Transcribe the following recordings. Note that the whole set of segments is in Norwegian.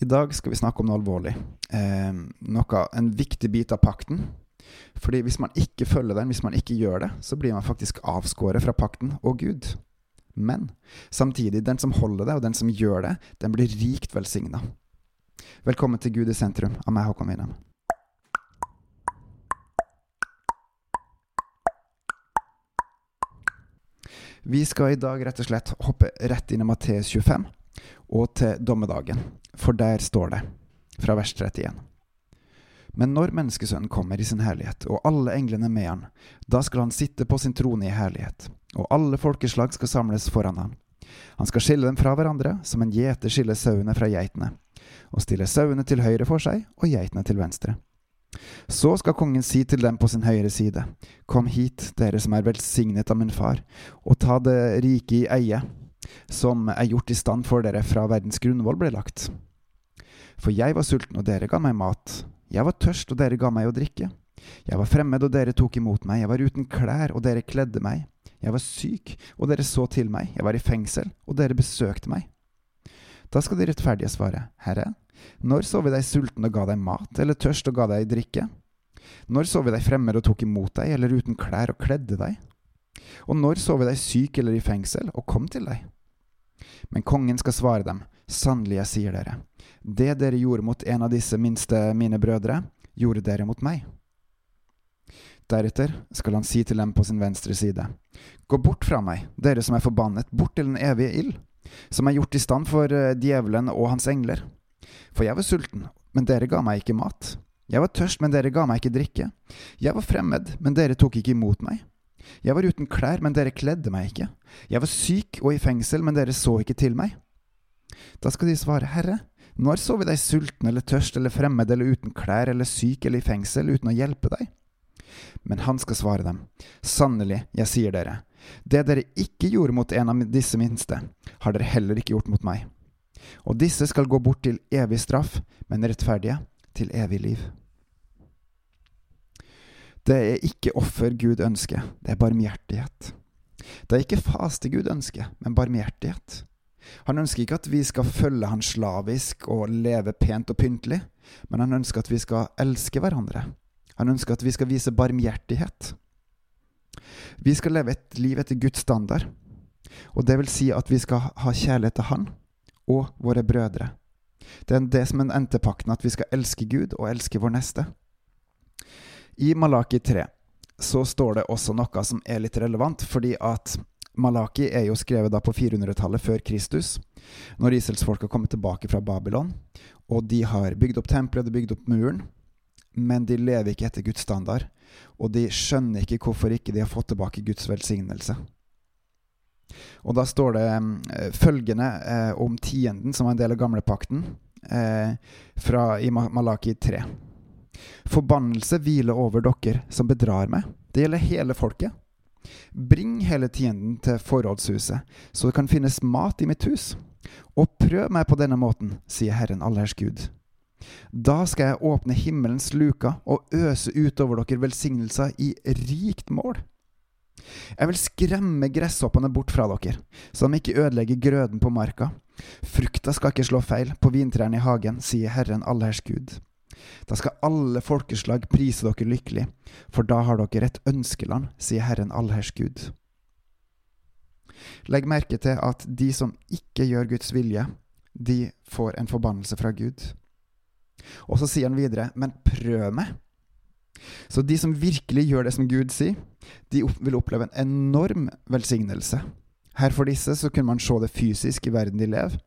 I dag skal vi snakke om noe alvorlig. Eh, noe, en viktig bit av pakten. Fordi hvis man ikke følger den, hvis man ikke gjør det, så blir man faktisk avskåret fra pakten og Gud. Men samtidig, den som holder det, og den som gjør det, den blir rikt velsigna. Velkommen til Gud i sentrum av meg, Håkon Winnem. Vi skal i dag rett og slett hoppe rett inn i Matteus 25 og til dommedagen, for der står det, fra vers 31. Men når Menneskesønnen kommer i sin herlighet, og alle englene med han, da skal han sitte på sin trone i herlighet, og alle folkeslag skal samles foran han. Han skal skille dem fra hverandre, som en gjeter skiller sauene fra geitene, og stille sauene til høyre for seg og geitene til venstre. Så skal kongen si til dem på sin høyre side, Kom hit, dere som er velsignet av min far, og ta det rike i eie, som er gjort i stand for dere fra verdens grunnvoll ble lagt. For jeg var sulten, og dere ga meg mat. Jeg var tørst, og dere ga meg å drikke. Jeg var fremmed, og dere tok imot meg. Jeg var uten klær, og dere kledde meg. Jeg var syk, og dere så til meg. Jeg var i fengsel, og dere besøkte meg. Da skal de rettferdige svare, Herre, når så vi deg sulten og ga deg mat, eller tørst og ga deg drikke? Når så vi deg fremmed og tok imot deg, eller uten klær og kledde deg? Og når så vi deg syk eller i fengsel og kom til deg? Men kongen skal svare dem, sannelig jeg sier dere, det dere gjorde mot en av disse minste mine brødre, gjorde dere mot meg. Deretter skal han si til dem på sin venstre side, Gå bort fra meg, dere som er forbannet, bort til den evige ild, som er gjort i stand for eh, djevelen og hans engler. For jeg var sulten, men dere ga meg ikke mat. Jeg var tørst, men dere ga meg ikke drikke. Jeg var fremmed, men dere tok ikke imot meg. Jeg var uten klær, men dere kledde meg ikke. Jeg var syk og i fengsel, men dere så ikke til meg. Da skal de svare, Herre, når så vi deg sulten eller tørst eller fremmed eller uten klær eller syk eller i fengsel uten å hjelpe deg? Men han skal svare dem, sannelig, jeg sier dere, det dere ikke gjorde mot en av disse minste, har dere heller ikke gjort mot meg. Og disse skal gå bort til evig straff, men rettferdige til evig liv. Det er ikke offer Gud ønsker, det er barmhjertighet. Det er ikke faste Gud ønsker, men barmhjertighet. Han ønsker ikke at vi skal følge han slavisk og leve pent og pyntelig, men han ønsker at vi skal elske hverandre. Han ønsker at vi skal vise barmhjertighet. Vi skal leve et liv etter Guds standard, og det vil si at vi skal ha kjærlighet til Han og våre brødre. Det er det som er endte at vi skal elske Gud og elske vår neste. I Malaki 3 så står det også noe som er litt relevant, fordi at Malaki er jo skrevet da på 400-tallet før Kristus, når Israelsfolk har kommet tilbake fra Babylon. Og de har bygd opp tempelet, de har bygd opp muren, men de lever ikke etter Guds standard. Og de skjønner ikke hvorfor ikke de har fått tilbake Guds velsignelse. Og da står det eh, følgende eh, om tienden, som var en del av gamlepakten, eh, fra, i Malaki 3. Forbannelse hviler over dere som bedrar meg. Det gjelder hele folket. Bring hele tienden til forrådshuset, så det kan finnes mat i mitt hus. Og prøv meg på denne måten, sier Herren allers Gud. Da skal jeg åpne himmelens luker og øse utover dere velsignelser i rikt mål. Jeg vil skremme gresshoppene bort fra dere, så de ikke ødelegger grøden på marka. Frukta skal ikke slå feil på vintrærne i hagen, sier Herren allers Gud. Da skal alle folkeslag prise dere lykkelig, for da har dere et ønskeland, sier Herren allhers Gud. Legg merke til at de som ikke gjør Guds vilje, de får en forbannelse fra Gud. Og så sier han videre, men prøv meg. Så de som virkelig gjør det som Gud sier, de vil oppleve en enorm velsignelse. Her for disse så kunne man se det fysisk i verden de lever.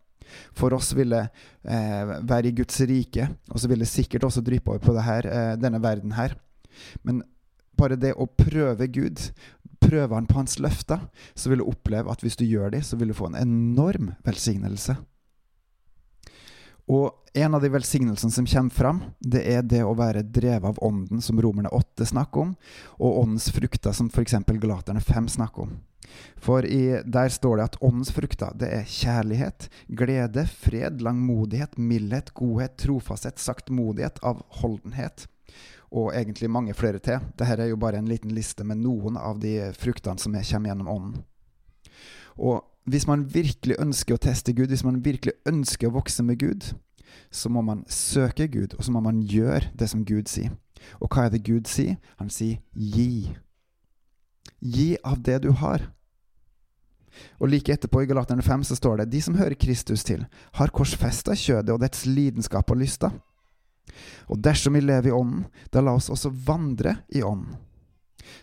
For oss ville eh, være i Guds rike, og så ville det sikkert også dryppe over på her, eh, denne verden her. Men bare det å prøve Gud, prøve han på hans løfter, så vil du oppleve at hvis du gjør det, så vil du få en enorm velsignelse. Og en av de velsignelsene som kommer fram, det er det å være drevet av ånden, som Romerne 8 snakker om, og åndens frukter, som f.eks. Galaterne 5 snakker om. For i, der står det at åndens frukter det er kjærlighet, glede, fred, langmodighet, mildhet, godhet, trofasthet, saktmodighet, avholdenhet. Og egentlig mange flere til. Dette er jo bare en liten liste med noen av de fruktene som kommer gjennom ånden. Og hvis man virkelig ønsker å teste Gud, hvis man virkelig ønsker å vokse med Gud, så må man søke Gud, og så må man gjøre det som Gud sier. Og hva er det Gud sier? Han sier gi. Gi av det du har. Og like etterpå i Galaterne 5 så står det de som hører Kristus til, har korsfesta kjødet og dets lidenskap og lyster. Og dersom vi lever i Ånden, da la oss også vandre i Ånden.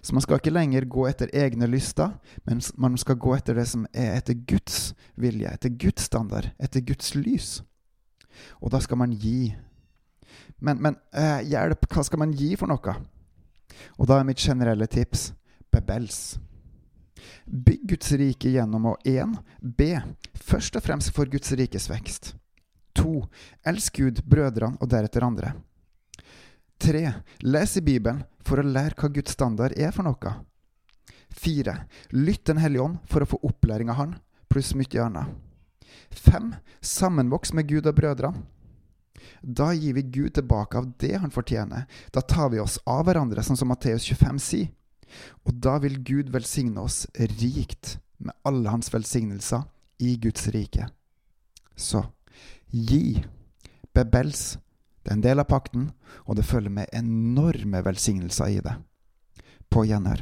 Så man skal ikke lenger gå etter egne lyster, men man skal gå etter det som er etter Guds vilje, etter Guds standard, etter Guds lys. Og da skal man gi. Men, men eh, hjelp, hva skal man gi for noe? Og da er mitt generelle tips bebels. Bygg Guds rike gjennom å 1. Be, først og fremst for Guds rikes vekst. 2. Elsk Gud, brødrene og deretter andre. 3. Les i Bibelen for å lære hva Guds standard er for noe. 4. Lytt Den hellige ånd for å få opplæring av Han, pluss mye annet. 5. Sammenvoks med Gud og brødrene. Da gir vi Gud tilbake av det han fortjener. Da tar vi oss av hverandre, sånn som Matteus 25 sier. Og da vil Gud velsigne oss rikt med alle hans velsignelser i Guds rike. Så gi, bebels, det er en del av pakten, og det følger med enorme velsignelser i det. På gjenhør.